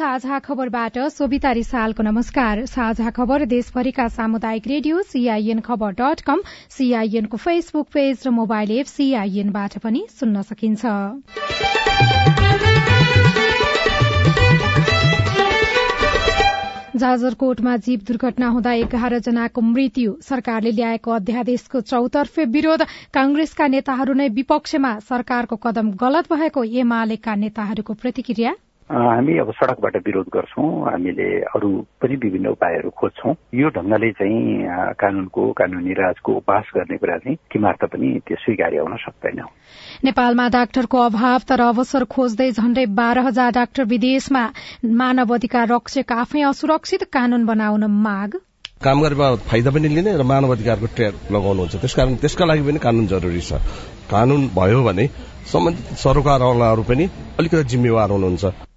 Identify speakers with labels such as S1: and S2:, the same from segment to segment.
S1: साझा खबरबाट सोभिता रिसालको नमस्कार। साझा खबर देशभरिका सामुदायिक रेडियो सीआईएन खबर डट कम सीआईएनको फेसबुक पेज र मोबाइल एप सीआईएनबाट पनि सुन्न सकिन्छ। जाजरकोटमा जीव दुर्घटना हुँदा एघार जनाको मृत्यु। सरकारले ल्याएको अध्यादेशको चौतर्फे विरोध। कांग्रेसका नेताहरू नै विपक्षमा सरकारको कदम गलत भएको एमालेका नेताहरूको प्रतिक्रिया
S2: हामी अब सडकबाट विरोध गर्छौँ हामीले अरू पनि विभिन्न उपायहरू खोज्छौँ। यो ढङ्गले चाहिँ कानूनको कानूनी राजको उपहास गर्ने कुरा चाहिँ किमार्थ पनि त्यो स्वीकार्य हुन सक्दैन।
S1: नेपालमा डाक्टरको अभाव तर अवसर खोज्दै झण्डै बाह्र हजार डाक्टर विदेशमा मानव अधिकार रक्षक आफै असुरक्षित कानून बनाउन माग।
S3: काम गरेर फाइदा पनि लिने र मानव अधिकारको ट्रेड लगाउनुहुन्छ त्यसकारण त्यसका लागि पनि कानून जरुरी छ। कानून भयो भने सम्बन्धित सरकारवालाहरू पनि अलिकति जिम्मेवार हुनुहुन्छ।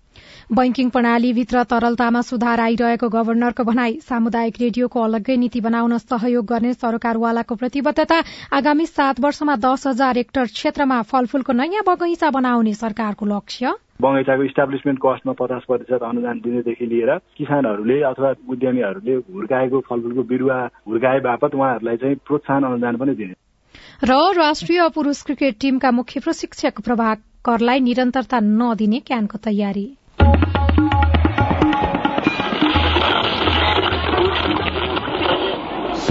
S1: बैंकिङ प्रणालीभित्र तरलतामा सुधार आइरहेको गवर्नरको भनाई। सामुदायिक रेडियोको अलग्गै नीति बनाउन सहयोग गर्ने सरकारवालाको प्रतिबद्धता आगामी सात वर्षमा दस हजार हेक्टर क्षेत्रमा फलफूलको नयाँ बगैँचा बनाउने सरकारको लक्ष्य।
S4: बगैँचाको इस्टाब्लिसमेन्ट कस्टमा पचास प्रतिशत अनुदान दिनेदेखि लिएर किसानहरूले अथवा उद्यमीहरूले हुर्काएको फलफूलको बिरुवा हुर्काए बापत उहाँहरूलाई चाहिँ प्रोत्साहन अनुदान पनि दिने।
S1: र राष्ट्रिय पुरूष क्रिकेट टीमका मुख्य प्रशिक्षक प्रभाकरलाई निरन्तरता नदिने क्यानको तयारी।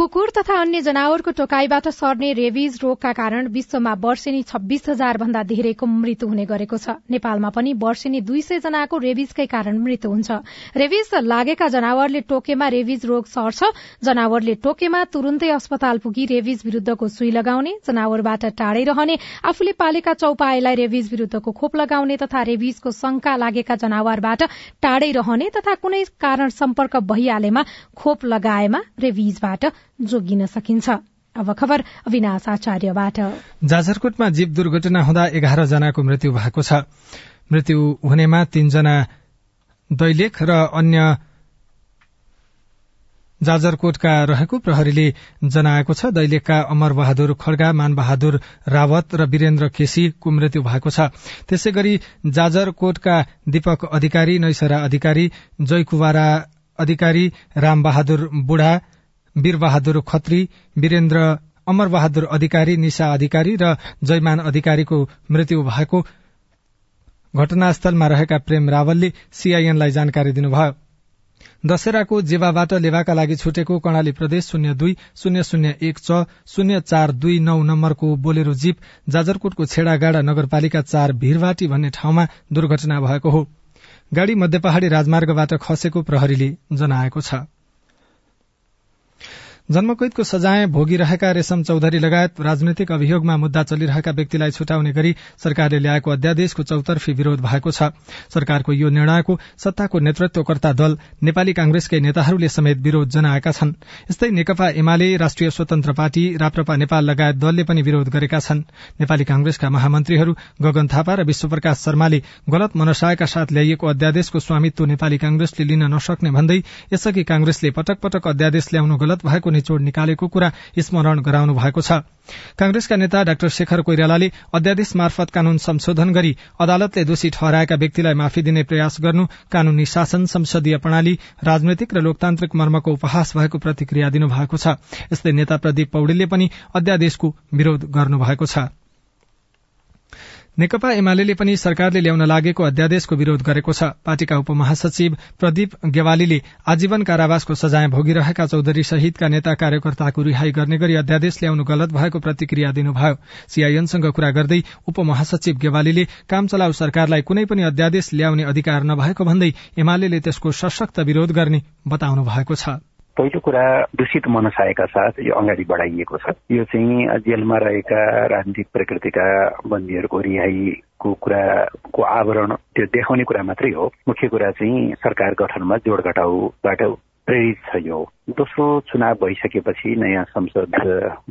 S1: कुकुर तथा अन्य जनावरको टोकाईबाट सर्ने रेबिज रोगका कारण विश्वमा वर्षेनी छब्बीस हजार भन्दा धेरैको मृत्यु हुने गरेको छ। नेपालमा पनि वर्षेनी दुई सय जनाको रेबिजकै कारण मृत्यु हुन्छ। रेबिज लागेका जनावरले टोकेमा रेबिज रोग सर्छ। जनावरले टोकेमा तुरुन्तै अस्पताल पुगी रेबिज विरूद्धको सुई लगाउने जनावरबाट टाढै रहने आफूले पालेका चौपाएलाई रेबिज विरूद्धको खोप लगाउने तथा रेबिजको शंका लागेका जनावरबाट टाढै रहने तथा कुनै कारण सम्पर्क भइहालेमा खोप लगाएमा रेबिजबाट जोगिन सकिन्छ। अब खबर अविनाश आचार्यबाट
S5: जाजरकोटमा जीव दुर्घटना हुँदा एघार जनाको मृत्यु भएको छ। मृत्यु हुनेमा तीनजना दैलेख र अन्य जाजरकोटका रहेको प्रहरीले जनाएको छ। दैलेखका अमर बहादुर खड्गा मान बहादुर रावत र वीरेन्द्र केसीको मृत्यु भएको छ। त्यसै गरी जाजरकोटका दीपक अधिकारी नैसरा अधिकारी जयकुवारा अधिकारी राम बहादुर बुढा वीरबहादुर खत्री वीरेन्द्र अमर बहादुर अधिकारी निशा अधिकारी र जयमान अधिकारीको मृत्यु भएको घटनास्थलमा रहेका प्रेम रावलले सीआईएनलाई जानकारी दिनुभयो। दशहराको जेवाबाट लेवाका लागि छुटेको कर्णाली प्रदेश शून्य दुई शून्य शून्य एक छ शून्य चार दुई नौ नम्बरको बोलेरो जीप जाजरकोटको छेडागाडा नगरपालिका चार भीरवाटी भन्ने ठाउँमा दुर्घटना भएको हो। गाड़ी मध्य पहाड़ी राजमार्गबाट खसेको प्रहरीले जनाएको छ। जन्मकैदको सजाय भोगिरहेका रेशम चौधरी लगायत राजनैतिक अभियोगमा मुद्दा चलिरहेका व्यक्तिलाई छुटाउने गरी सरकारले ल्याएको अध्यादेशको चौतर्फी विरोध भएको छ। सरकारको यो निर्णयको सत्ताको नेतृत्वकर्ता दल नेपाली कांग्रेसकै नेताहरूले समेत विरोध जनाएका छन्। यस्तै नेकपा एमाले राष्ट्रिय स्वतन्त्र पार्टी राप्रपा नेपाल लगायत दलले पनि विरोध गरेका छन्। नेपाली कांग्रेसका महामन्त्रीहरू गगन थापा र विश्वप्रकाश शर्माले गलत मनसायका साथ ल्याइएको अध्यादेशको स्वामित्व नेपाली कांग्रेसले लिन नसक्ने भन्दै यसअघि कांग्रेसले पटक पटक अध्यादेश ल्याउनु गलत भएको निचोड़ निकालेको कुरा स्मरण गराउनु भएको छ। कांग्रेसका नेता डाक्टर शेखर कोइरालाले अध्यादेश मार्फत कानून संशोधन गरी अदालतले दोषी ठहराएका व्यक्तिलाई माफी दिने प्रयास गर्नु कानूनी शासन संसदीय प्रणाली राजनैतिक र लोकतान्त्रिक मर्मको उपहास भएको प्रतिक्रिया दिनुभएको छ। यस्तै नेता प्रदीप पौडेलले पनि अध्यादेशको विरोध गर्नुभएको छ। नेकपा एमाले पनि सरकारले ल्याउन लागेको अध्यादेशको विरोध गरेको छ। पार्टीका उपमहासचिव प्रदीप गेवालीले आजीवन कारावासको सजाय भोगिरहेका चौधरी सहितका नेता कार्यकर्ताको रिहाई गर्ने गरी अध्यादेश ल्याउनु गलत भएको प्रतिक्रिया दिनुभयो। सीआईएनसँग कुरा गर्दै उपमहासचिव गेवालीले काम चलाउ सरकारलाई कुनै पनि अध्यादेश ल्याउने अधिकार नभएको भन्दै एमाले त्यसको सशक्त विरोध गर्ने बताउनु भएको छ।
S2: पहिलो कुरा दूषित मनसायका साथ यो अगाडि बढाइएको छ। यो चाहिँ जेलमा रहेका राजनीतिक प्रकृतिका बन्दीहरूको रिहाईको कुराको आवरण त्यो देखाउने कुरा मात्रै हो। मुख्य कुरा चाहिँ सरकार गठनमा जोड घटाउबाट प्रेरित छ यो। दोस्रो चुनाव भइसकेपछि नयाँ संसद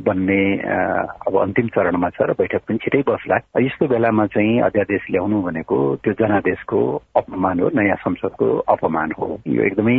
S2: बन्ने अब अन्तिम चरणमा छ र बैठक पनि छिटै बस्ला। यस्तो बेलामा चाहिँ अध्यादेश ल्याउनु भनेको त्यो जनादेशको अपमान हो नयाँ संसदको अपमान हो। यो एकदमै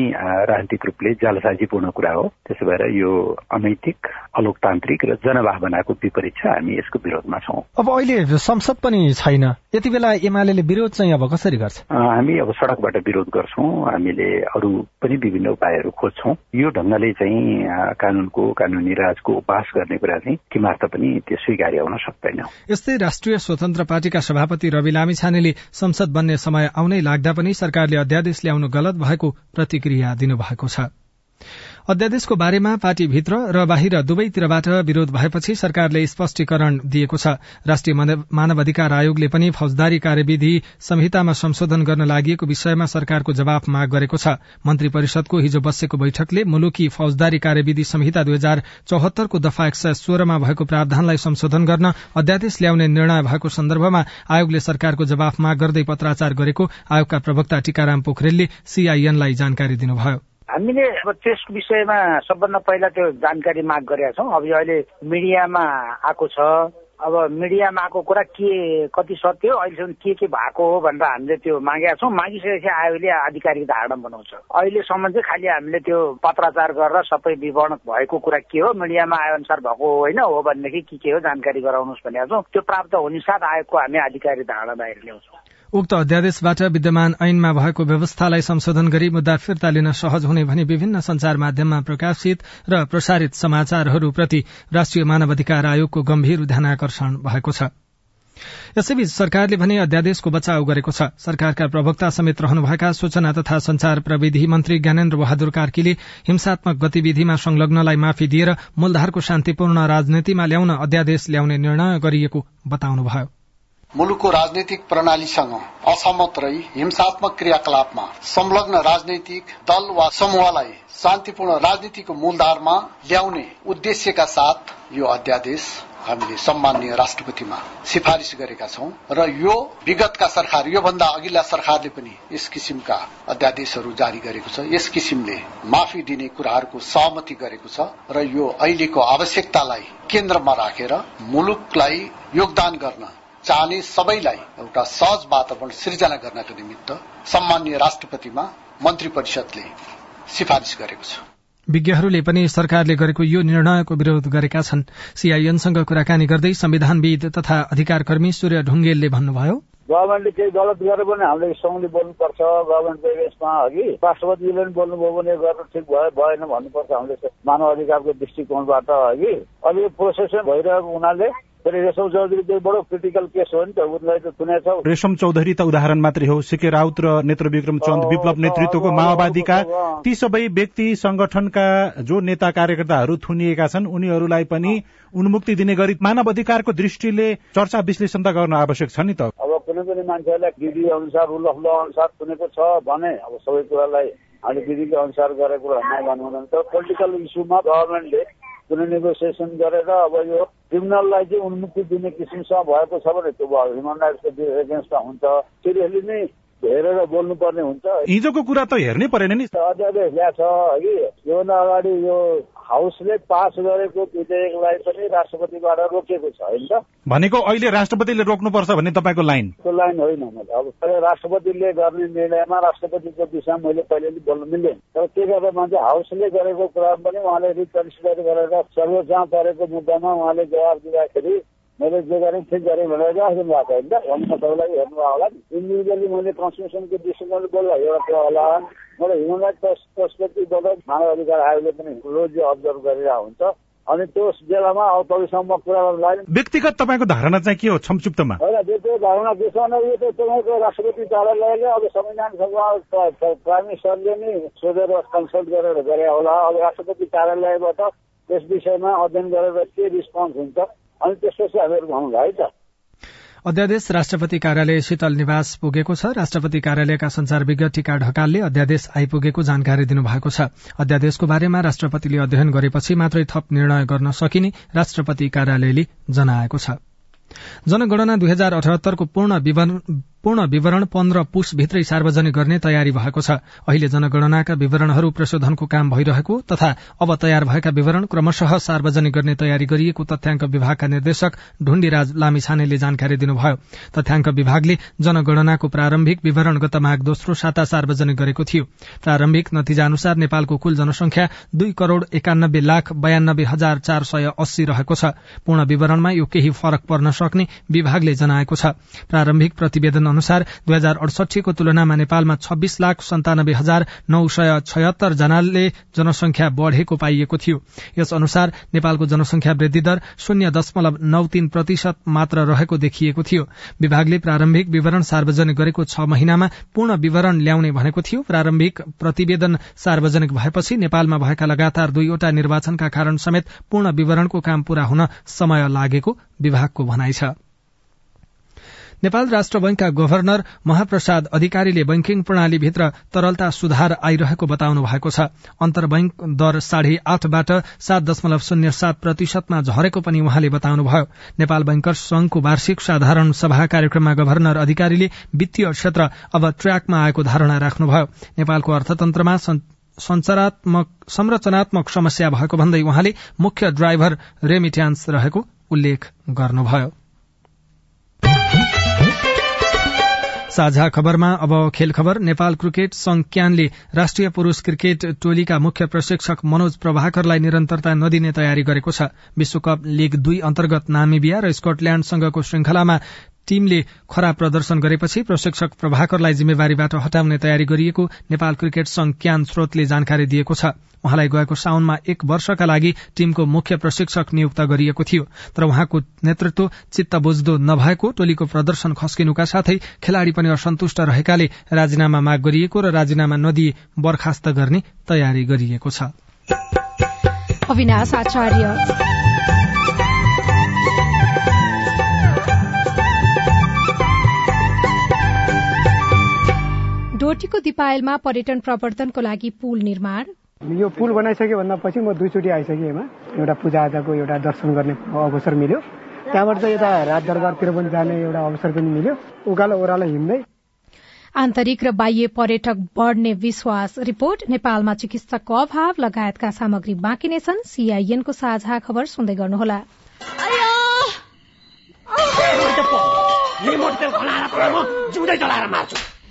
S2: राजनीतिक रूपले जालसाजीपूर्ण कुरा हो। त्यसो भएर यो अनैतिक अलोकतान्त्रिक र जनभावनाको विपरीत छ। हामी यसको विरोधमा छौँ।
S6: अब अहिले संसद पनि छैन। यति बेला एमाले विरोध चाहिँ अब कसरी गर्छ?
S2: हामी अब सड़कबाट विरोध गर्छौँ। हामीले अरू पनि विभिन्न उपायहरू खोज्छौँ। यो ढङ्ग ढङ्गले चाहिँ कानूनको कानूनी राजको उपहास गर्ने कुरा चाहिँ किमार्थ पनि त्यो स्वीकार्य हुन सक्दैन।
S5: यस्तै राष्ट्रिय स्वतन्त्र पार्टीका सभापति रवि लामी छानेले संसद बन्ने समय आउनै लाग्दा पनि सरकारले अध्यादेश ल्याउनु गलत भएको प्रतिक्रिया दिनुभएको छ। अध्यादेशको बारेमा पार्टीभित्र र बाहिर दुवैतिरबाट विरोध भएपछि सरकारले स्पष्टीकरण दिएको छ। राष्ट्रिय मानवाधिकार आयोगले पनि फौजदारी कार्यविधि संहितामा संशोधन गर्न लागि विषयमा सरकारको जवाफ माग गरेको छ। मन्त्री परिषदको हिजो बसेको बैठकले मुलुकी फौजदारी कार्यविधि संहिता दुई हजार चौहत्तरको दफा एक सय सोह्रमा भएको प्रावधानलाई संशोधन गर्न अध्यादेश ल्याउने निर्णय भएको सन्दर्भमा आयोगले सरकारको जवाफ माग गर्दै पत्राचार गरेको आयोगका प्रवक्ता टीकाराम पोखरेलले सीआईएनलाई जानकारी दिनुभयो।
S7: हामीले अब त्यस विषयमा सबभन्दा पहिला त्यो जानकारी माग गरेका छौँ। अब यो अहिले मिडियामा आएको छ। अब मिडियामा आएको कुरा के कति सत्य हो अहिलेसम्म के के भएको हो भनेर हामीले त्यो मागेका छौँ। मागिसकेपछि आयोगले आधिकारिक धारणा बनाउँछ। अहिलेसम्म चाहिँ खालि हामीले त्यो पत्राचार गरेर सबै विवरण भएको कुरा के हो मिडियामा आए अनुसार भएको हो होइन हो भनेदेखि के के हो जानकारी गराउनुहोस् भनेका छौँ। त्यो प्राप्त हुने साथ आयोगको हामी आधिकारिक धारणा बाहिर ल्याउँछौँ।
S5: उक्त अध्यादेशबाट विद्यमान ऐनमा भएको व्यवस्थालाई संशोधन गरी मुद्दा फिर्ता लिन सहज हुने भनी विभिन्न संचार माध्यममा प्रकाशित र प्रसारित समाचारहरूप्रति राष्ट्रिय मानवाधिकार आयोगको गम्भीर ध्यानकर्षण भएको छ। यसैबीच सरकारले भने अध्यादेशको बचाव गरेको छ। सरकारका प्रवक्ता समेत रहनुभएका सूचना तथा संचार प्रविधि मन्त्री ज्ञानेन्द्र बहादुर कार्कीले हिंसात्मक गतिविधिमा संलग्नलाई माफी दिएर मूलधारको शान्तिपूर्ण राजनीतिमा ल्याउन अध्यादेश ल्याउने निर्णय गरिएको बताउनुभयो।
S8: मुलुकको राजनैतिक प्रणालीसँग असहमत रही हिंसात्मक क्रियाकलापमा संलग्न राजनैतिक दल वा समूहलाई शान्तिपूर्ण राजनीतिको मूलधारमा ल्याउने उद्देश्यका साथ यो अध्यादेश हामीले सम्मान्य राष्ट्रपतिमा सिफारिश गरेका छौं र यो विगतका सरकार योभन्दा अघिल्ला सरकारले पनि यस किसिमका अध्यादेशहरू जारी गरेको छ। यस किसिमले माफी दिने कुराहरूको सहमति गरेको छ र यो अहिलेको आवश्यकतालाई केन्द्रमा राखेर मुलुकलाई योगदान गर्न चाहने सबैलाई एउटा सहज वातावरण सृजना गर्नका निमित्त सम्मान्य राष्ट्रपतिमा मन्त्री परिषदले सिफारिश गरेको छ।
S5: विज्ञहरूले पनि सरकारले गरेको यो निर्णयको विरोध गरेका छन्। सीआईएनसँग कुराकानी गर्दै संविधानविद तथा अधिकारकर्मी सूर्य ढुङ्गेलले भन्नुभयो
S9: गभर्मेन्टले केही गलत गरे पनि हामीले सङ्घले बोल्नुपर्छ गभर्मेन्टको यसमा अघि राष्ट्रपतिले पनि बोल्नुभयो भने गर्न ठिक भयो भएन भन्नुपर्छ हामीले मानव अधिकारको दृष्टिकोणबाट अघि। अहिले प्रोसेस भइरहेको हुनाले रेशम चौधरी चाहिँ बडो क्रिटिकल केस हो नि त उसलाई त सुनेछौ
S10: रेशम चौधरी त उदाहरण मात्रै हो। सिके राउत र नेत्र विक्रम चन्द विप्लव नेतृत्वको माओवादीका ती सबै व्यक्ति संगठनका जो नेता कार्यकर्ताहरू थुनिएका छन् उनीहरूलाई पनि उन्मुक्ति दिने गरी मानव अधिकारको दृष्टिले चर्चा विश्लेषण त गर्न आवश्यक छ नि त।
S9: अब कुनै पनि मान्छेलाई विधि अनुसार रुल अफ ल अनुसार सुनेको छ भने अब सबै कुरालाई हामीले विधिको अनुसार गरेको नभन्नु पोलिटिकल इस्युमा गभर्मेन्टले कुनै नेगोसिएसन गरेर अब यो क्रिमिनललाई चाहिँ उन्मुक्ति दिने किसिमसँग भएको छ भने त्यो ह्युमन राइट्सको एगेन्स्टमा हुन्छ। सिरियसली नै हेरेर बोल्नुपर्ने हुन्छ।
S10: हिजोको कुरा त हेर्नै परेन नि।
S9: अध्यादेश ल्याएको छ कि योभन्दा अगाडि यो हाउसले पास गरेको विधेयकलाई पनि राष्ट्रपतिबाट रोकेको छ होइन? त
S10: भनेको अहिले राष्ट्रपतिले रोक्नुपर्छ भन्ने तपाईँको लाइन?
S9: त्यो लाइन होइन मैले अब राष्ट्रपतिले गर्ने निर्णयमा राष्ट्रपतिको विषयमा मैले पहिले पनि बोल्नु मिल्दैन तर के गर्दा मान्छे हाउसले गरेको कुरा पनि उहाँले रिकन्सिडर गरेर सर्वोच्चमा परेको मुद्दामा उहाँले जवाब दिँदाखेरि मैले जे गरेँ ठिक गरेँ भनेर राख्नु भएको होइन। भन्नु सबैलाई हेर्नुभयो होला नि। इन्डिभिजुअली मैले कन्स्टिट्युसनको दृष्टिकोणले बोल्दा एउटा होला? मलाई ह्युमन राइट पर्सपेक्टिभबाट मानव अधिकार आयोगले पनि क्लोजली अब्जर्भ गरिरहेको हुन्छ। अनि त्यो बेलामा अब तपाईँसँग कुरा गर्न लाग्यो
S10: व्यक्तिगत तपाईँको धारणा चाहिँ के हो संक्षिप्तमा
S9: होइन व्यक्तिगत धारणा के छ भने यो त तपाईँको राष्ट्रपति कार्यालयले अब संविधान सभा प्राइम मिनिस्टरले नि सोधेर कन्सल्ट गरेर गरे होला। अब राष्ट्रपति कार्यालयबाट त्यस विषयमा अध्ययन गरेर के रिस्पोन्स हुन्छ? अनि त्यसपछि हामीहरू भनौँला है त।
S5: अध्यादेश राष्ट्रपति कार्यालय शीतल निवास पुगेको छ। राष्ट्रपति कार्यालयका संचार विज्ञ टीका ढकालले अध्यादेश आइपुगेको जानकारी दिनुभएको छ। अध्यादेशको बारेमा राष्ट्रपतिले अध्ययन गरेपछि मात्रै थप निर्णय गर्न सकिने राष्ट्रपति कार्यालयले जनाएको छ। जनगणना दुई हजार अठहत्तरको पूर्ण विवरण पन्ध्र पुसभित्रै सार्वजनिक गर्ने तयारी भएको छ। अहिले जनगणनाका विवरणहरू प्रशोधनको काम भइरहेको तथा अब तयार भएका विवरण क्रमशः सार्वजनिक गर्ने तयारी गरिएको तथ्याङ्क विभागका निर्देशक ढुण्डीराज लामिछानेले जानकारी दिनुभयो। तथ्याङ्क विभागले जनगणनाको प्रारम्भिक विवरण गत माघ दोस्रो साता सार्वजनिक गरेको थियो। प्रारम्भिक नतिजा अनुसार नेपालको कुल जनसंख्या दुई करोड़ एकानब्बे लाख बयानब्बे हजार चार सय अस्सी रहेको छ। पूर्ण विवरणमा यो केही फरक पर्न सक्ने विभागले जनाएको छ। प्रारम्भिक प्रतिवेदन अनुसार दुई हजार अडसठीको तुलनामा नेपालमा छब्बीस लाख सन्तानब्बे हजार नौ सय छयत्तर जनाले जनसंख्या बढ़ेको पाइएको थियो। यस अनुसार नेपालको जनसंख्या वृद्धि दर शून्य दशमलव नौ तीन प्रतिशत मात्र रहेको देखिएको थियो। विभागले प्रारम्भिक विवरण सार्वजनिक गरेको छ महिनामा पूर्ण विवरण ल्याउने भनेको थियो। प्रारम्भिक प्रतिवेदन सार्वजनिक भएपछि नेपालमा भएका लगातार दुईवटा निर्वाचनका कारण समेत पूर्ण विवरणको काम पूरा हुन समय लागेको विभागको भनाइ छ। नेपाल राष्ट्र बैंकका गभर्नर महाप्रसाद अधिकारीले बैंकिङ प्रणालीभित्र तरलता सुधार आइरहेको बताउनु भएको छ। अन्तर बैंक दर साढे आठबाट सात दशमलव शून्य सात प्रतिशतमा झरेको पनि उहाँले बताउनुभयो। नेपाल बैंकर्स संघको वार्षिक साधारण सभा कार्यक्रममा गभर्नर अधिकारीले वित्तीय क्षेत्र अब ट्र्याकमा आएको धारणा राख्नुभयो। नेपालको अर्थतन्त्रमा संरचनात्मक समस्या भएको भन्दै उहाँले मुख्य ड्राइभर रेमिट्यान्स रहेको उल्लेख गर्नुभयो। साझा खबरमा अब खेल खबर। नेपाल क्रिकेट संघ क्यानले राष्ट्रिय पुरूष क्रिकेट टोलीका मुख्य प्रशिक्षक मनोज प्रभाकरलाई निरन्तरता नदिने तयारी गरेको छ। विश्वकप लीग दुई अन्तर्गत नामिबिया र स्कटल्याण्डसँगको श्रृंखलामा टीमले खराब प्रदर्शन गरेपछि प्रशिक्षक प्रभाकरलाई जिम्मेवारीबाट हटाउने तयारी गरिएको नेपाल क्रिकेट संघ क्यान स्रोतले जानकारी दिएको छ। उहाँलाई गएको साउनमा एक वर्षका लागि टीमको मुख्य प्रशिक्षक नियुक्त गरिएको थियो। तर उहाँको नेतृत्व चित्त बुझ्दो नभएको टोलीको प्रदर्शन खस्किनुका साथै खेलाड़ी पनि असन्तुष्ट रहेकाले राजीनामा माग गरिएको र राजीनामा नदिए बर्खास्त गर्ने तयारी गरिएको छ।
S1: डोटीको दिपायलमा पर्यटन प्रवर्धनको लागि पुल निर्माण।
S11: यो पुल बनाइसके भन्दा पछि म दुईचोटि आइसकेँ यसमा एउटा पूजाआजाको एउटा दर्शन गर्ने अवसर मिल्यो। त्यहाँबाट चाहिँ यता राज दरबारतिर पनि जाने एउटा अवसर पनि मिल्यो। उकालो ओह्रालो हिँड्दै।
S1: आन्तरिक र बाह्य पर्यटक बढ़ने विश्वास रिपोर्ट नेपालमा चिकित्सकको अभाव लगायतका सामग्री बाँकी नै छन्। सीआईएनको साझा खबर सुन्दै गर्नुहोला।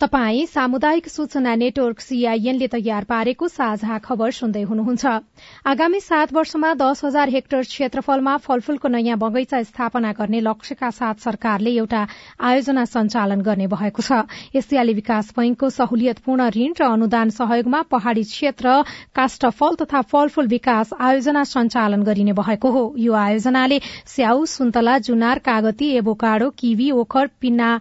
S1: तपाई सामुदायिक सूचना नेटवर्क सीआईएनले तयार पारेको साझा खबर सुन्दै हुनुहुन्छ। आगामी सात वर्षमा दस हजार हेक्टर क्षेत्रफलमा फलफूलको नयाँ बगैंचा स्थापना गर्ने लक्ष्यका साथ सरकारले एउटा आयोजना सञ्चालन गर्ने भएको छ। एसियाली विकास बैंकको सहुलियतपूर्ण ऋण र अनुदान सहयोगमा पहाड़ी क्षेत्र काष्ठफल तथा फलफूल विकास आयोजना सञ्चालन गरिने भएको हो। यो आयोजनाले स्याउ सुन्तला जुनार कागती एबोकाडो किवी ओखर पिना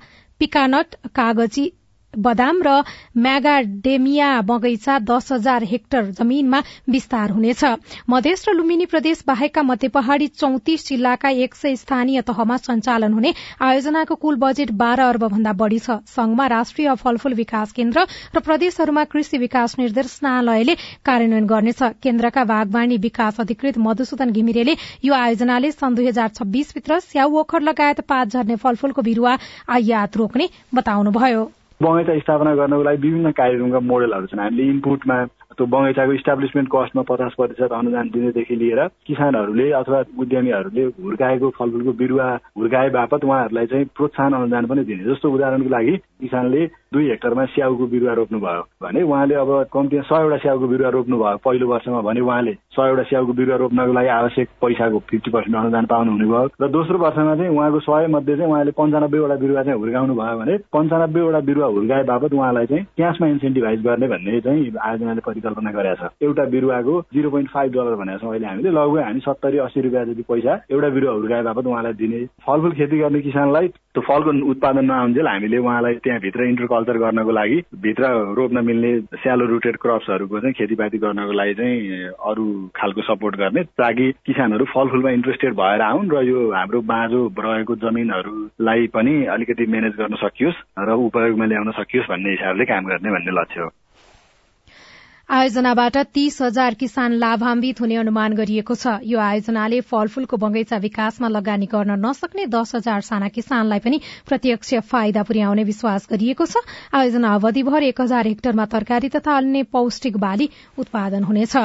S1: पिकानट कागजी बदाम र म्यागाडेमिया बगैंचा दस हजार हेक्टर जमीनमा विस्तार हुनेछ। मधेस र लुम्बिनी प्रदेश बाहेकका मध्य पहाड़ी चौतिस जिल्लाका एक सय स्थानीय तहमा सञ्चालन हुने आयोजनाको कुल बजेट बाह्र अर्ब भन्दा बढ़ी छ। संघमा राष्ट्रिय फलफूल विकास केन्द्र र प्रदेशहरूमा कृषि विकास निर्देशनालयले कार्यान्वयन गर्नेछ। केन्द्रका बागवानी विकास अधिकृत मधुसूदन घिमिरेले यो आयोजनाले सन् दुई हजार छब्बीसभित्र स्याउ ओखर लगायत पात झर्ने फलफूलको बिरूवा आयात रोक्ने बताउनुभयो।
S4: बगैँचा स्थापना गर्नको लागि विभिन्न कार्यक्रमका मोडेलहरू छन्। हामीले इनपुटमा त्यो बगैँचाको इस्टाब्लिसमेन्ट कस्टमा पचास प्रतिशत अनुदान दिनेदेखि लिएर किसानहरूले अथवा उद्यमीहरूले हुर्काएको फलफुलको बिरुवा हुर्काए बापत उहाँहरूलाई चाहिँ प्रोत्साहन अनुदान पनि दिने जस्तो उदाहरणको लागि किसानले दुई हेक्टरमा स्याउको बिरुवा रोप्नुभयो भने उहाँले अब कम्तीमा सयवटा स्याउको बिरुवा रोप्नुभयो। पहिलो वर्षमा भने उहाँले सयवटा स्याउको बिरुवा रोप्नको लागि आवश्यक पैसाको फिफ्टी पर्सेन्ट अनुदान पाउनुहुने भयो र दोस्रो वर्षमा चाहिँ उहाँको सय मध्ये चाहिँ उहाँले पन्चानब्बेवटा बिरुवा चाहिँ हुर्काउनु भयो भने पन्चानब्बेवटा बिरुवा हुर्काए बापत उहाँलाई चाहिँ क्यासमा इन्सेन्टिभाइज गर्ने भन्ने चाहिँ आयोजनाले परिकल्पना गरेका छ। एउटा बिरुवाको जिरो पोइन्ट फाइभ डलर भनेको छौँ अहिले हामीले लगभग हामी सत्तरी अस्सी रुपियाँ जति पैसा एउटा बिरुवा हुर्काए बापत उहाँलाई दिने। फलफुल खेती गर्ने किसानलाई त्यो फलको उत्पादन नआउन्जेल हामीले उहाँलाई त्यहाँभित्र इन्टरकल्चर गर्नको लागि भित्र रोप्न मिल्ने स्यालो रुटेड क्रप्सहरूको चाहिँ खेतीपाती गर्नको लागि चाहिँ अरू खालको सपोर्ट गर्ने ताकि किसानहरू फलफुलमा इन्ट्रेस्टेड भएर आउन् र यो हाम्रो बाँझो रहेको जमिनहरूलाई पनि अलिकति म्यानेज गर्न सकियोस् र उपयोगमा ल्याउन सकियोस् भन्ने हिसाबले काम गर्ने भन्ने लक्ष्य हो।
S1: आयोजनाबाट तीस हजार किसान लाभान्वित हुने अनुमान गरिएको छ। यो आयोजनाले फलफूलको बगैंचा विकासमा लगानी गर्न नसक्ने दस हजार साना किसानलाई पनि प्रत्यक्ष फाइदा पुर्याउने विश्वास गरिएको छ। आयोजना अवधिभर एक हजार हेक्टरमा तरकारी तथा अन्य पौष्टिक बाली उत्पादन हुनेछ।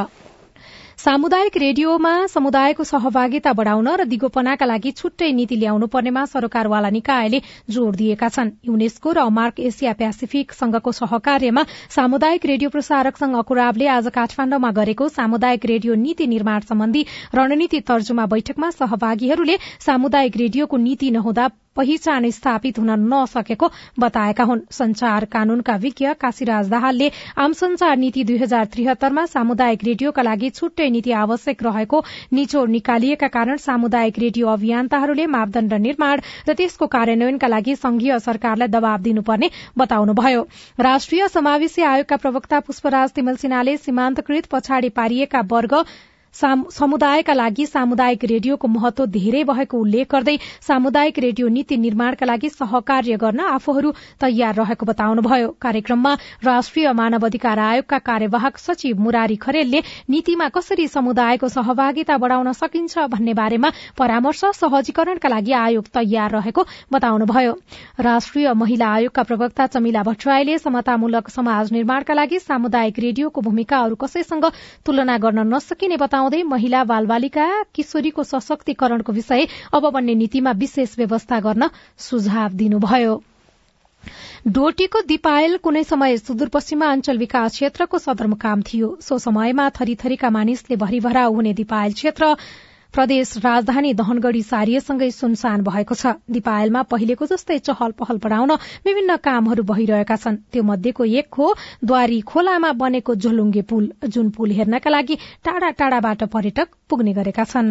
S1: सामुदायिक रेडियोमा समुदायको सहभागिता बढ़ाउन र दिगोपनाका लागि छुट्टै नीति ल्याउनु पर्नेमा सरकारवाला निकायले जोड़ दिएका छन्। युनेस्को र अमार्क एसिया प्यासिफिक संघको सहकार्यमा सामुदायिक रेडियो प्रसारक संघ अकुराबले आज काठमाण्डुमा गरेको सामुदायिक रेडियो नीति निर्माण सम्बन्धी रणनीति तर्जुमा बैठकमा सहभागीहरूले सामुदायिक रेडियोको नीति नहुँदा पहिचान स्थापित हुन नसकेको बताएका हुन्। संचार कानूनका विज्ञ काशीराज दाहालले आम संचार नीति दुई हजार त्रिहत्तरमा सामुदायिक रेडियोका लागि छुट्टै नीति आवश्यक रहेको निचोड़ निकालिएका कारण सामुदायिक रेडियो अभियन्ताहरूले मापदण्ड निर्माण र त्यसको कार्यान्वयनका लागि संघीय सरकारलाई दबाव दिनुपर्ने बताउनुभयो। राष्ट्रिय समावेशी आयोगका प्रवक्ता पुष्पराज तिमल सिन्हाले सीमान्तकृत पछाडि पारिएका वर्ग समुदायका लागि सामुदायिक रेडियोको महत्व धेरै भएको उल्लेख गर्दै सामुदायिक रेडियो नीति निर्माणका लागि सहकार्य गर्न आफूहरू तयार रहेको बताउनुभयो। कार्यक्रममा राष्ट्रिय मानव अधिकार आयोगका कार्यवाहक सचिव मुरारी खरेलले नीतिमा कसरी समुदायको सहभागिता बढ़ाउन सकिन्छ भन्ने बारेमा परामर्श सहजीकरणका लागि आयोग तयार रहेको बताउनुभयो। राष्ट्रिय महिला आयोगका प्रवक्ता चमिला भट्टराईले समतामूलक समाज निर्माणका लागि सामुदायिक रेडियोको भूमिका अरू कसैसँग तुलना गर्न नसकिने बताउनु बताउँदै महिला बालबालिका किशोरीको सशक्तिकरणको विषय अब बन्ने नीतिमा विशेष व्यवस्था गर्न सुझाव दिनुभयो। डोटीको दिपायल कुनै समय सुदूरपश्चिमाञ्चल विकास क्षेत्रको सदरमुकाम थियो। सो समयमा थरीथरीका मानिसले भरिभराउ हुने दिपायल क्षेत्र प्रदेश राजधानी दहनगढ़ी सारिएसँगै सुनसान भएको छ। दिपायलमा पहिलेको जस्तै चहल पहल बढ़ाउन विभिन्न कामहरू भइरहेका छन्। त्यो मध्येको एक हो द्वारी खोलामा बनेको झोलुङ्गे पुल। जुन पुल हेर्नका लागि टाढा टाढाबाट पर्यटक पुग्ने गरेका छन्।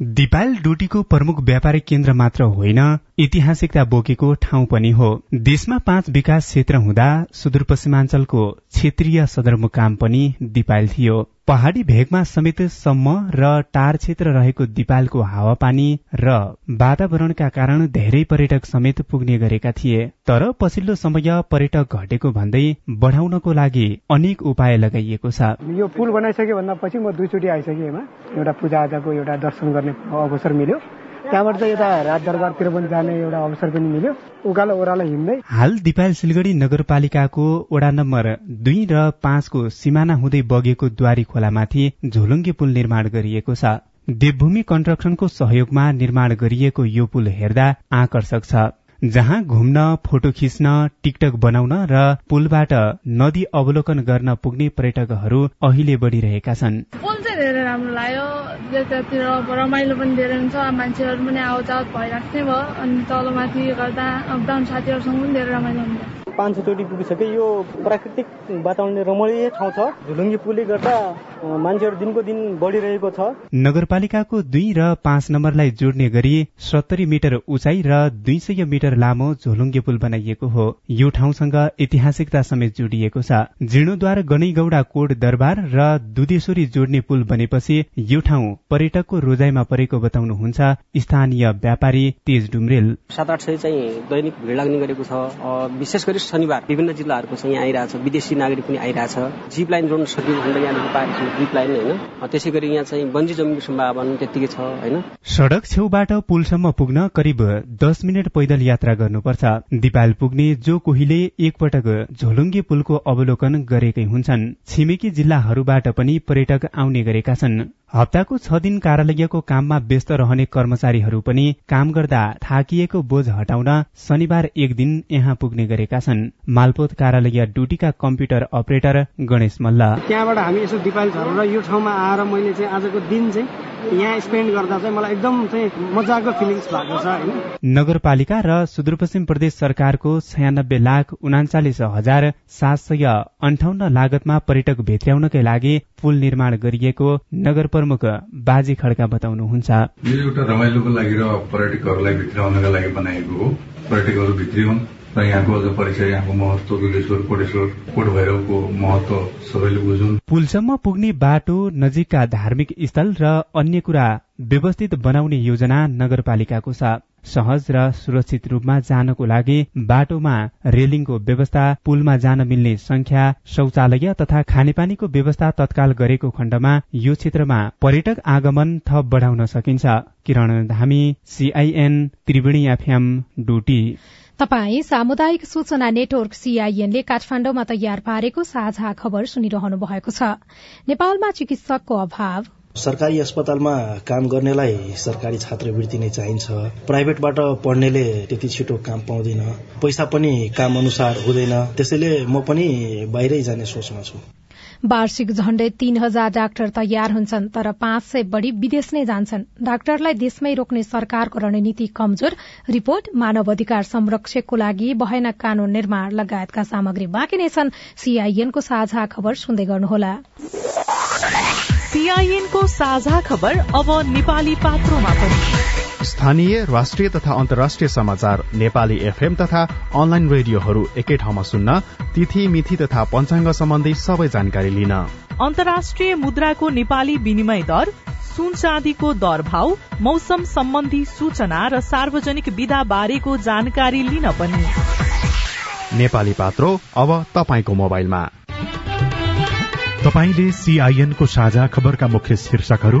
S12: दिपायल डोटीको प्रमुख व्यापारिक केन्द्र मात्र होइन ऐतिहासिकता बोकेको ठाउँ पनि हो। देशमा पाँच विकास क्षेत्र हुँदा सुदूरपश्चिमाञ्चलको क्षेत्रीय सदरमुकाम पनि दिपायल थियो। पहाड़ी भेगमा समेत सम्म र टार क्षेत्र रहेको दिपालको हावापानी र वातावरणका कारण धेरै पर्यटक समेत पुग्ने गरेका थिए। तर पछिल्लो समय पर्यटक घटेको भन्दै बढ़ाउनको लागि अनेक उपाय लगाइएको छ।
S11: यो पुल बनाइसके भन्दा पछि म दुईचोटि आइसकेँ एउटा पूजा आजाको एउटा दर्शन गर्ने अवसर मिल्यो। त्यहाँबाट चाहिँ यता राज दरबारतिर पनि जाने एउटा अवसर पनि मिल्यो। उकालो ओह्रालो हिँड्दै।
S12: हाल दिपाल सिलगढ़ी नगरपालिकाको वडा नम्बर दुई र पाँचको सिमाना हुँदै बगेको द्वारी खोलामाथि झोलुङ्गे पुल निर्माण गरिएको छ। देवभूमि कन्स्ट्रक्सनको सहयोगमा निर्माण गरिएको यो पुल हेर्दा आकर्षक छ। जहाँ घुम्न फोटो खिच्न टिकटक बनाउन र पुलबाट नदी अवलोकन गर्न पुग्ने पर्यटकहरू अहिले बढ़िरहेका छन्।
S13: पुल चाहिँ धेरै राम्रो लाग्यो। त्यतातिर रमाइलो पनि धेरै हुन्छ मान्छेहरू पनि आवत भइराख्ने भयो अनि तलमाथि गर्दा अपडाउन साथीहरूसँग पनि धेरै रमाइलो हुन्छ।
S14: पाँच छचोटि पुगिसके यो प्राकृतिक वातावरण रमणीय ठाउँ छ। झुलुङ्गी पुलले गर्दा मान्छेहरू दिनको दिन बढिरहेको छ।
S12: नगरपालिकाको दुई र पाँच नम्बरलाई जोड्ने गरी सत्तरी मिटर उचाइ र दुई सय मिटर लामो झोलुङ्गे पुल बनाइएको हो। यो ठाउँसँग ऐतिहासिकता समेत जोडिएको छ। जीर्णोद्वार गणैगौडा कोट दरबार र दुधेश्वरी जोड्ने पुल बनेपछि यो ठाउँ पर्यटकको रोजाइमा परेको बताउनुहुन्छ स्थानीय व्यापारी तेज डुम्रेल।
S15: सात आठ सय चाहिँ दैनिक भिड लाग्ने गरेको छ। विशेष गरी शनिबार विभिन्न जिल्लाहरूको चाहिँ यहाँ आइरहेछ। विदेशी नागरिक पनि आइरहेछ। जिप लाइन जोड्न सकियो भनेर यहाँदेखि पाएको छौँ जिप लाइन होइन? त्यसै गरी यहाँ चाहिँ बन्जी जमिनको सम्भावना त्यत्तिकै छ होइन?
S12: सड़क छेउबाट पुलसम्म पुग्न करिब दस मिनट पैदल यात्रा गर्नुपर्छ। दिपाल पुग्ने जो कोहीले एकपटक झोलुङ्गे पुलको अवलोकन गरेकै हुन्छन्। छिमेकी जिल्लाहरूबाट पनि पर्यटक आउने गरेका छन्। हप्ताको छ दिन कार्यालयको काममा व्यस्त रहने कर्मचारीहरू पनि काम गर्दा थाकिएको बोझ हटाउन शनिबार एक दिन यहाँ पुग्ने गरेका छन्। मालपोत कार्यालय ड्युटीका कम्प्युटर अपरेटर गणेश मल्ल।
S11: त्यहाँबाट हामी यसो दिपाली झरेर यो ठाउँमा आएर मैले चाहिँ आजको दिन चाहिँ यहाँ स्पेन्ड गर्दा चाहिँ मलाई एकदम चाहिँ मजाको फिलिङ्स भएको छ होइन।
S12: नगरपालिका र सुदूरपश्चिम प्रदेश सरकारको छयानब्बे लाख उनाचालिस हजार सात सय अन्ठाउन्न लागतमा पर्यटक भेट्याउनकै लागि पुल निर्माण गरिएको नगर प्रमुख बाजी खड्का बताउनुहुन्छ।
S16: यो एउटा रमाइलोको लागि र पर्यटकहरूलाई भित्राउनका लागि बनाएको हो। पर्यटकहरू भित्रिउन् र यहाँको अझ परिचय यहाँको महत्व दुधेश्वर कोटेश्वर कोट भैरवको महत्व सबैले बुझुन्
S12: पुलसम्म पुग्ने बाटो नजिकका धार्मिक स्थल र अन्य कुरा व्यवस्थित बनाउने योजना नगरपालिकाको छ सहज र सुरक्षित रूपमा जानको लागि बाटोमा रेलिङको व्यवस्था पुलमा जान मिल्ने संख्या शौचालय तथा खानेपानीको व्यवस्था तत्काल गरेको खण्डमा यो क्षेत्रमा पर्यटक आगमन थप बढाउन सकिन्छ। Kiran Dhami CIN Triveni FM Doti.
S1: तपाई सामुदायिक सूचना नेटवर्क सीआईएनले काठमाण्डुमा तयार पारेको साझा खबर सुनिरहनु भएको छ। नेपालमा चिकित्सकको अभाव।
S17: सरकारी अस्पतालमा काम गर्नेलाई सरकारी छात्रवृत्ति नै चाहिन्छ। प्राइभेटबाट पढ्नेले त्यति छिटो काम पाउँदैन। पैसा पनि काम अनुसार हुँदैन। त्यसैले म पनि बाहिरै जाने सोचमा छु।
S1: वार्षिक झण्डै तीन हजार डाक्टर तयार हुन्छन् तर पाँच सय बढ़ी विदेश नै जान्छन्। डाक्टरलाई देशमै रोक्ने सरकारको रणनीति कमजोर रिपोर्ट मानव अधिकार संरक्षकको लागि भएन कानून निर्माण लगायतका सामग्री बाँकी नै छन्। सीआईएनको साझा खबर सुन्दै गर्नुहोला।
S18: सीआईएनको साझा खबर अब नेपाली पात्रोमा पनि।
S19: स्थानीय राष्ट्रिय तथा अन्तर्राष्ट्रिय समाचार नेपाली एफएम तथा अनलाइन रेडियोहरू एकै ठाउँमा सुन्न तिथि मिथि तथा पञ्चाङ्ग सम्बन्धी सबै जानकारी लिन।
S18: अन्तर्राष्ट्रिय मुद्राको नेपाली विनिमय दर सुन चाँदीको दर भाव मौसम सम्बन्धी सूचना र सार्वजनिक विधा बारेको जानकारी लिन पनि।
S19: नेपाली पात्रो अब तपाईँको मोबाइलमा।
S10: तपाईँले सीआईएनको साझा खबरका मुख्य शीर्षकहरू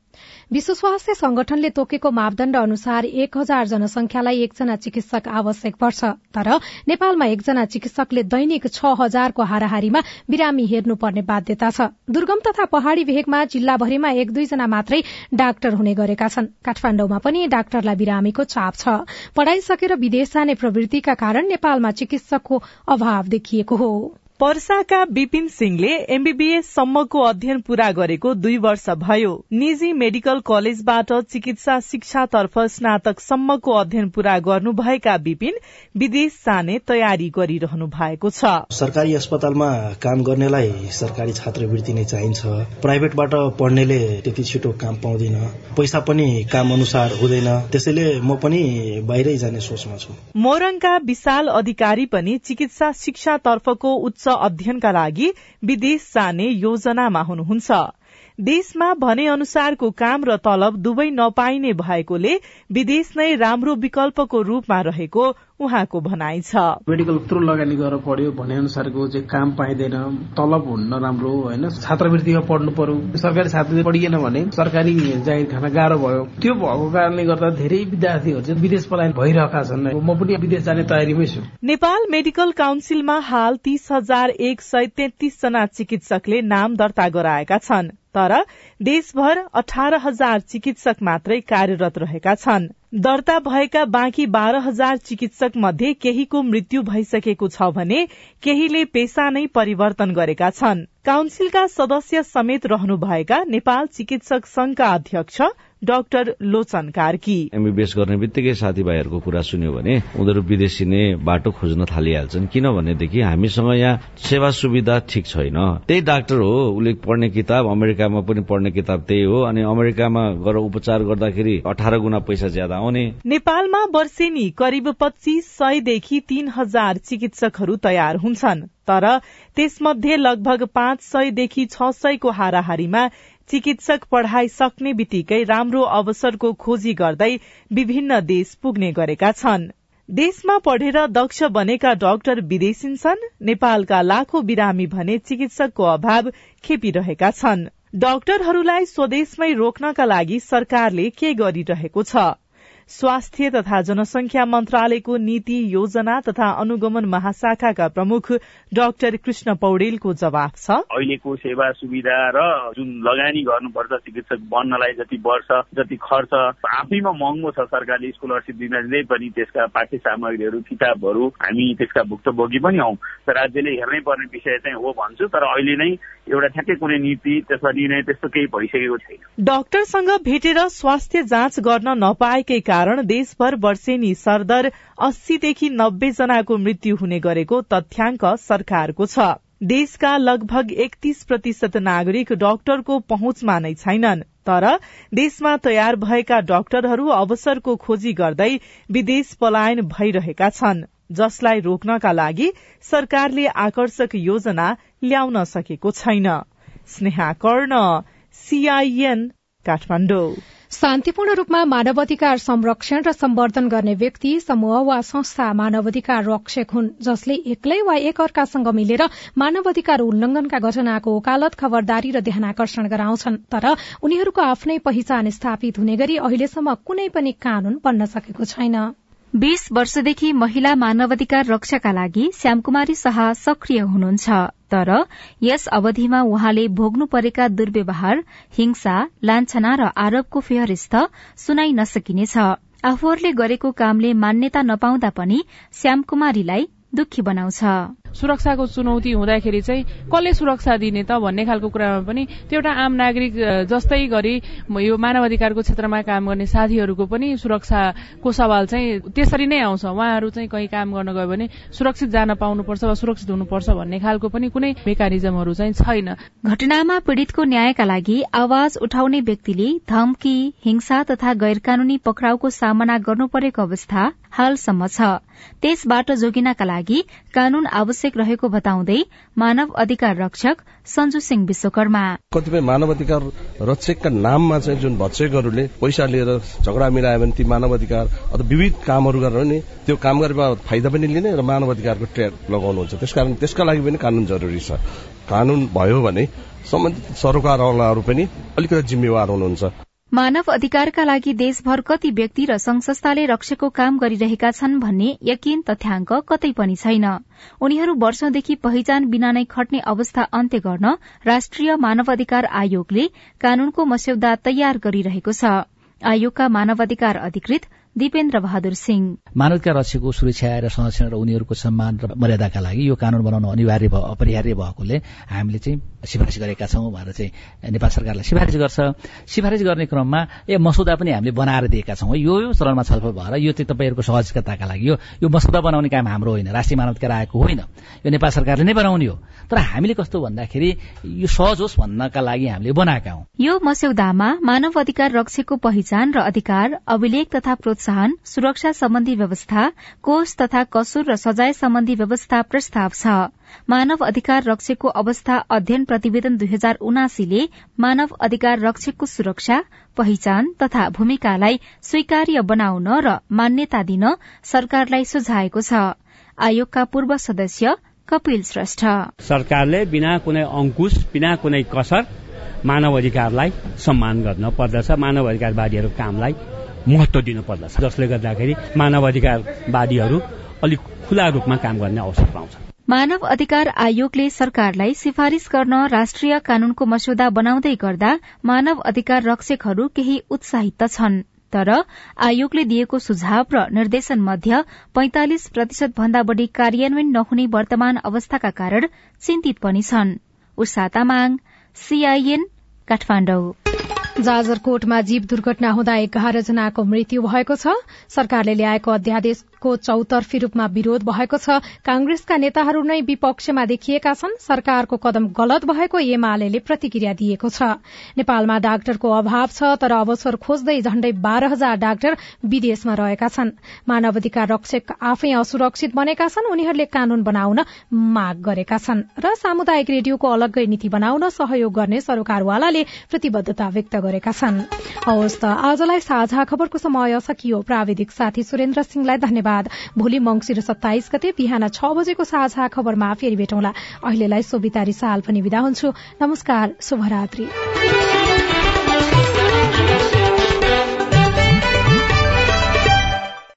S1: विश्व स्वास्थ्य संगठनले तोकेको मापदण्ड अनुसार एक हजार जनसंख्यालाई एकजना चिकित्सक आवश्यक पर्छ तर नेपालमा एकजना चिकित्सकले दैनिक छ हजारको हाराहारीमा बिरामी हेर्नुपर्ने बाध्यता छ। दुर्गम तथा पहाड़ी भेगमा जिल्लाभरिमा एक दुईजना मात्रै डाक्टर हुने गरेका छन्। काठमाण्डुमा पनि डाक्टरलाई बिरामीको चाप छ। पढ़ाई सकेर विदेश जाने प्रवृत्तिका कारण नेपालमा चिकित्सकको अभाव देखिएको हो।
S18: पर्साका विपिन सिंहले एमबीबीएस सम्मको अध्ययन पूरा गरेको दुई वर्ष भयो। निजी मेडिकल कलेजबाट चिकित्सा शिक्षातर्फ स्नातक सम्मको अध्ययन पूरा गर्नुभएका विपिन विदेश जाने तयारी गरिरहनु भएको छ।
S17: सरकारी अस्पतालमा काम गर्नेलाई सरकारी छात्रवृत्ति नै चाहिन्छ। प्राइभेटबाट पढ्नेले त्यति छिटो काम पाउँदैन। पैसा पनि काम अनुसार हुँदैन। त्यसैले म पनि बाहिरै जाने सोचमा छु।
S18: मोरङका विशाल अधिकारी पनि चिकित्सा शिक्षातर्फको उच्च अध्ययनका लागि विदेश जाने योजनामा हुनुहुन्छ। देशमा भने अनुसारको काम र तलब दुवै नपाइने भएकोले विदेश नै राम्रो विकल्पको रूपमा रहेको उहाँको भनाइ छ।
S20: मेडिकल यत्रो लगानी गरेर पढ्यो भने अनुसारको चाहिँ काम पाइँदैन तलब हुन्न राम्रो होइन? छात्रवृत्तिमा पढ्नु पर्यो। सरकारी छात्रवृत्ति पढिएन भने सरकारी जागिर खान गाह्रो भयो। त्यो भएको कारणले गर्दा धेरै विद्यार्थीहरू चाहिँ विदेश पलायन भइरहेका छन्। म पनि विदेश जाने तयारीमै छु।
S18: नेपाल मेडिकल काउन्सिलमा हाल तीस हजार एक सय तेत्तीस जना चिकित्सकले नाम दर्ता गराएका छन्। तर देशभर अठार हजार चिकित्सक मात्रै कार्यरत रहेका छन्। दर्ता भएका बाँकी बाह्र हजार चिकित्सक मध्ये केहीको मृत्यु भइसकेको छ भने केहीले पेसा नै परिवर्तन गरेका छन्। काउन्सिलका सदस्य समेत रहनुभएका नेपाल चिकित्सक संघका अध्यक्ष डाक्टर लोचन कार्की।
S21: एमबीबीएस गर्ने बित्तिकै साथीभाइहरूको कुरा सुन्यो भने उनीहरू विदेशी नै बाटो खोज्न थालिहाल्छन् किनभनेदेखि हामीसँग यहाँ सेवा सुविधा ठिक छैन। त्यही डाक्टर हो उसले पढ्ने किताब अमेरिकामा पनि पढ्ने किताब त्यही हो अनि अमेरिकामा गएर उपचार गर्दाखेरि अठार गुणा पैसा ज्यादा आउने
S18: नेपालमा वर्षेनी करिब पच्चीस सयदेखि तीन हजार चिकित्सकहरू तयार हुन्छन् तर त्यसमध्ये लगभग पाँच सयदेखि छ सयको हाराहारीमा चिकित्सक पढ़ाई सक्ने बित्तिकै राम्रो अवसरको खोजी गर्दै विभिन्न देश पुग्ने गरेका छन्। देशमा पढेर दक्ष बनेका डाक्टर विदेशिन्छन् नेपालका लाखौं बिरामी भने चिकित्सकको अभाव खेपिरहेका छन्। डाक्टरहरूलाई स्वदेशमै रोक्नका लागि सरकारले के गरिरहेको छ? स्वास्थ्य तथा जनसंख्या मन्त्रालयको नीति योजना तथा अनुगमन महाशाखाका प्रमुख डाक्टर कृष्ण पौडेलको जवाब छ।
S22: अहिलेको सेवा सुविधा र जुन लगानी गर्नुपर्छ चिकित्सक बन्नलाई जति वर्ष जति खर्च आफैमा महँगो छ सरकारले स्कलरसिप दिँदै पनि त्यसका पाठ्य सामग्रीहरू किताबहरू हामी त्यसका भुक्तभोगी पनि हौ। राज्यले हेर्नै पर्ने विषय चाहिँ हो भन्छु तर अहिले नै एउटा ठ्याक्कै कुनै नीति त्यसमा निर्णय त्यस्तो केही भइसकेको छैन।
S18: डाक्टरसँग भेटेर स्वास्थ्य जाँच गर्न नपाएकै कारण देशभर वर्षेनी सरदर अस्सीदेखि नब्बे जनाको मृत्यु हुने गरेको तथ्याङ्क सरकारको छ। देशका लगभग एकतीस प्रतिशत नागरिक डाक्टरको पहुँचमा नै छैनन् तर देशमा तयार भएका डाक्टरहरू अवसरको खोजी गर्दै विदेश पलायन भइरहेका छन्। जसलाई रोक्नका लागि सरकारले आकर्षक योजना ल्याउन सकेको छैन।
S1: शान्तिपूर्ण रूपमा मानवाधिकार संरक्षण र सम्वर्धन गर्ने व्यक्ति समूह वा संस्था मानवाधिकार रक्षक हुन् जसले एक्लै वा एक अर्कासँग मिलेर मानवाधिकार उल्लंघनका घटनाको ओकालत खबरदारी र ध्यानकर्षण गराउँछन्। तर उनीहरूको आफ्नै पहिचान स्थापित हुने गरी अहिलेसम्म कुनै पनि कानून बन्न सकेको छैन।
S23: बीस वर्षदेखि महिला मानवाधिकार रक्षाका लागि श्यामकुमारी शाह सक्रिय हुनुहुन्छ। तर यस अवधिमा उहाँले भोग्नु परेका दुर्व्यवहार हिंसा लान्छना र आरोपको फेहरिस्त सुनाइ नसकिनेछ। आफूहरूले गरेको कामले मान्यता नपाउँदा पनि श्यामकुमारीलाई दुखी बनाउँछ।
S24: सुरक्षाको चुनौती हुँदाखेरि चाहिँ कसले सुरक्षा दिने त भन्ने खालको कुरामा पनि त्यो एउटा आम नागरिक जस्तै गरी यो मानवाधिकारको क्षेत्रमा काम गर्ने साथीहरूको पनि सुरक्षाको सवाल चाहिँ त्यसरी नै आउँछ। उहाँहरू चाहिँ कहीँ काम गर्न गयो भने सुरक्षित जान पाउनुपर्छ वा सुरक्षित हुनुपर्छ भन्ने खालको पनि कुनै मेकानिजमहरू चाहिँ छैन।
S23: घटनामा पीड़ितको न्यायका लागि आवाज उठाउने व्यक्तिले धम्की हिंसा तथा गैर कानूनी पक्राउको सामना गर्नु परेको अवस्था हालसम्म छ। त्यसबाट जोगिनका लागि कानून आवश्यक रहेको बताउँदै मानव अधिकार रक्षक सञ्जु सिंह विश्वकर्मा।
S25: कतिपय मानव अधिकार रक्षकका नाममा चाहिँ जुन भक्षकहरूले पैसा लिएर झगडा मिलायो भने ती मानव अधिकार अथवा विविध कामहरू गरेर नि त्यो काम गरेर फाइदा पनि लिने र मानव अधिकारको ट्र्याक लगाउनुहुन्छ। त्यसकारण त्यसका लागि पनि कानून जरुरी छ। कानून भयो भने सम्बन्धित सरकारवालाहरू पनि अलिकति जिम्मेवार हुनुहुन्छ।
S23: मानव अधिकारका लागि देशभर कति व्यक्ति र संघ संस्थाले रक्षको काम गरिरहेका छन् भन्ने यकिन तथ्याङ्क कतै पनि छैन। उनीहरू वर्षौंदेखि पहिचान बिना नै खट्ने अवस्था अन्त्य गर्न राष्ट्रिय मानवाधिकार आयोगले कानूनको मस्यौदा तयार गरिरहेको छ। आयोगका मानवाधिकार अधिकृत दिपेन्द्र बहादुर सिंह।
S26: मानवका रक्षको सुरक्षा र संरक्षण र उनीहरूको सम्मान र मर्यादाका लागि यो कानून बनाउनु अनिवार्य अपरिहार्य भएकोले हामीले चाहिँ सिफारिस गरेका छौँ भनेर चाहिँ नेपाल सरकारलाई सिफारिस गर्छ। सिफारिस गर्ने क्रममा ए मसौदा पनि हामीले बनाएर दिएका छौँ। यो यो चरणमा छलफल भएर यो चाहिँ तपाईँहरूको सहजताका लागि यो यो मसौदा बनाउने काम हाम्रो होइन राष्ट्रिय मानवाधिकार आएको होइन। यो नेपाल सरकारले नै बनाउने हो। तर हामीले कस्तो भन्दाखेरि यो सहज होस् भन्नका लागि हामीले बनाएका हौँ।
S23: यो मस्यौदामा मानव अधिकार रक्षको पहिचान र अधिकार अभिलेख तथा प्रोत्साहन सुरक्षा सम्बन्धी व्यवस्था कोष तथा कसुर र सजाय सम्बन्धी व्यवस्था प्रस्ताव छ। मानव अधिकार रक्षकको अवस्था अध्ययन प्रतिवेदन दुई हजार उनासीले मानव अधिकार रक्षकको सुरक्षा पहिचान तथा भूमिकालाई स्वीकार्य बनाउन र मान्यता दिन सरकारलाई सुझाएको छ। आयोगका पूर्व सदस्य कपिल श्रेष्ठ।
S27: सरकारले बिना कुनै अंकुश बिना कुनै कसर मानव अधिकारलाई सम्मान गर्न पर्दछ। मानव अधिकारवादीहरूको कामलाई महत्व दिनु पर्दछ। जसले गर्दाखेरि मानव अधिकारवादीहरू अलिक खुला रूपमा काम गर्ने अवसर पाउँछ।
S23: मानव अधिकार आयोगले सरकारलाई सिफारिश गर्न राष्ट्रिय कानूनको मस्यौदा बनाउँदै गर्दा मानव अधिकार रक्षकहरू केही उत्साहित छन्। तर आयोगले दिएको सुझाव र निर्देशन मध्य पैंतालिस प्रतिशत भन्दा बढ़ी कार्यान्वयन नहुने वर्तमान अवस्थाका कारण चिन्तित पनि छन्।
S1: जाजरकोटमा जीव दुर्घटना हुँदा एघार जनाको मृत्यु भएको छ। सरकारले ल्याएको अध्यादेशको चौतर्फी रूपमा विरोध भएको छ। कांग्रेसका नेताहरू नै विपक्षमा देखिएका छन्। सरकारको कदम गलत भएको एमाले प्रतिक्रिया दिएको छ। नेपालमा डाक्टरको अभाव छ तर अवसर खोज्दै झण्डै बाह्र हजार डाक्टर विदेशमा रहेका छन्। मानव अधिकार रक्षक आफै असुरक्षित बनेका छन्। उनीहरूले कानून बनाउन माग गरेका छन् र सामुदायिक रेडियोको अलग्गै नीति बनाउन सहयोग गर्ने सरकारवालाले प्रतिबद्धता व्यक्त गरेका छन्। आजलाई साझा खबरको समय सकियो। प्राविधिक साथी सुरेन्द्र सिंहलाई धन्यवाद। भोलि मंगिर सत्ताइस गते बिहान छ बजेको साझा खबरमा फेरि भेटौँला। अहिलेलाई सोभितारी साल पनि विदा हुन्छु। नमस्कार शुभरात्री।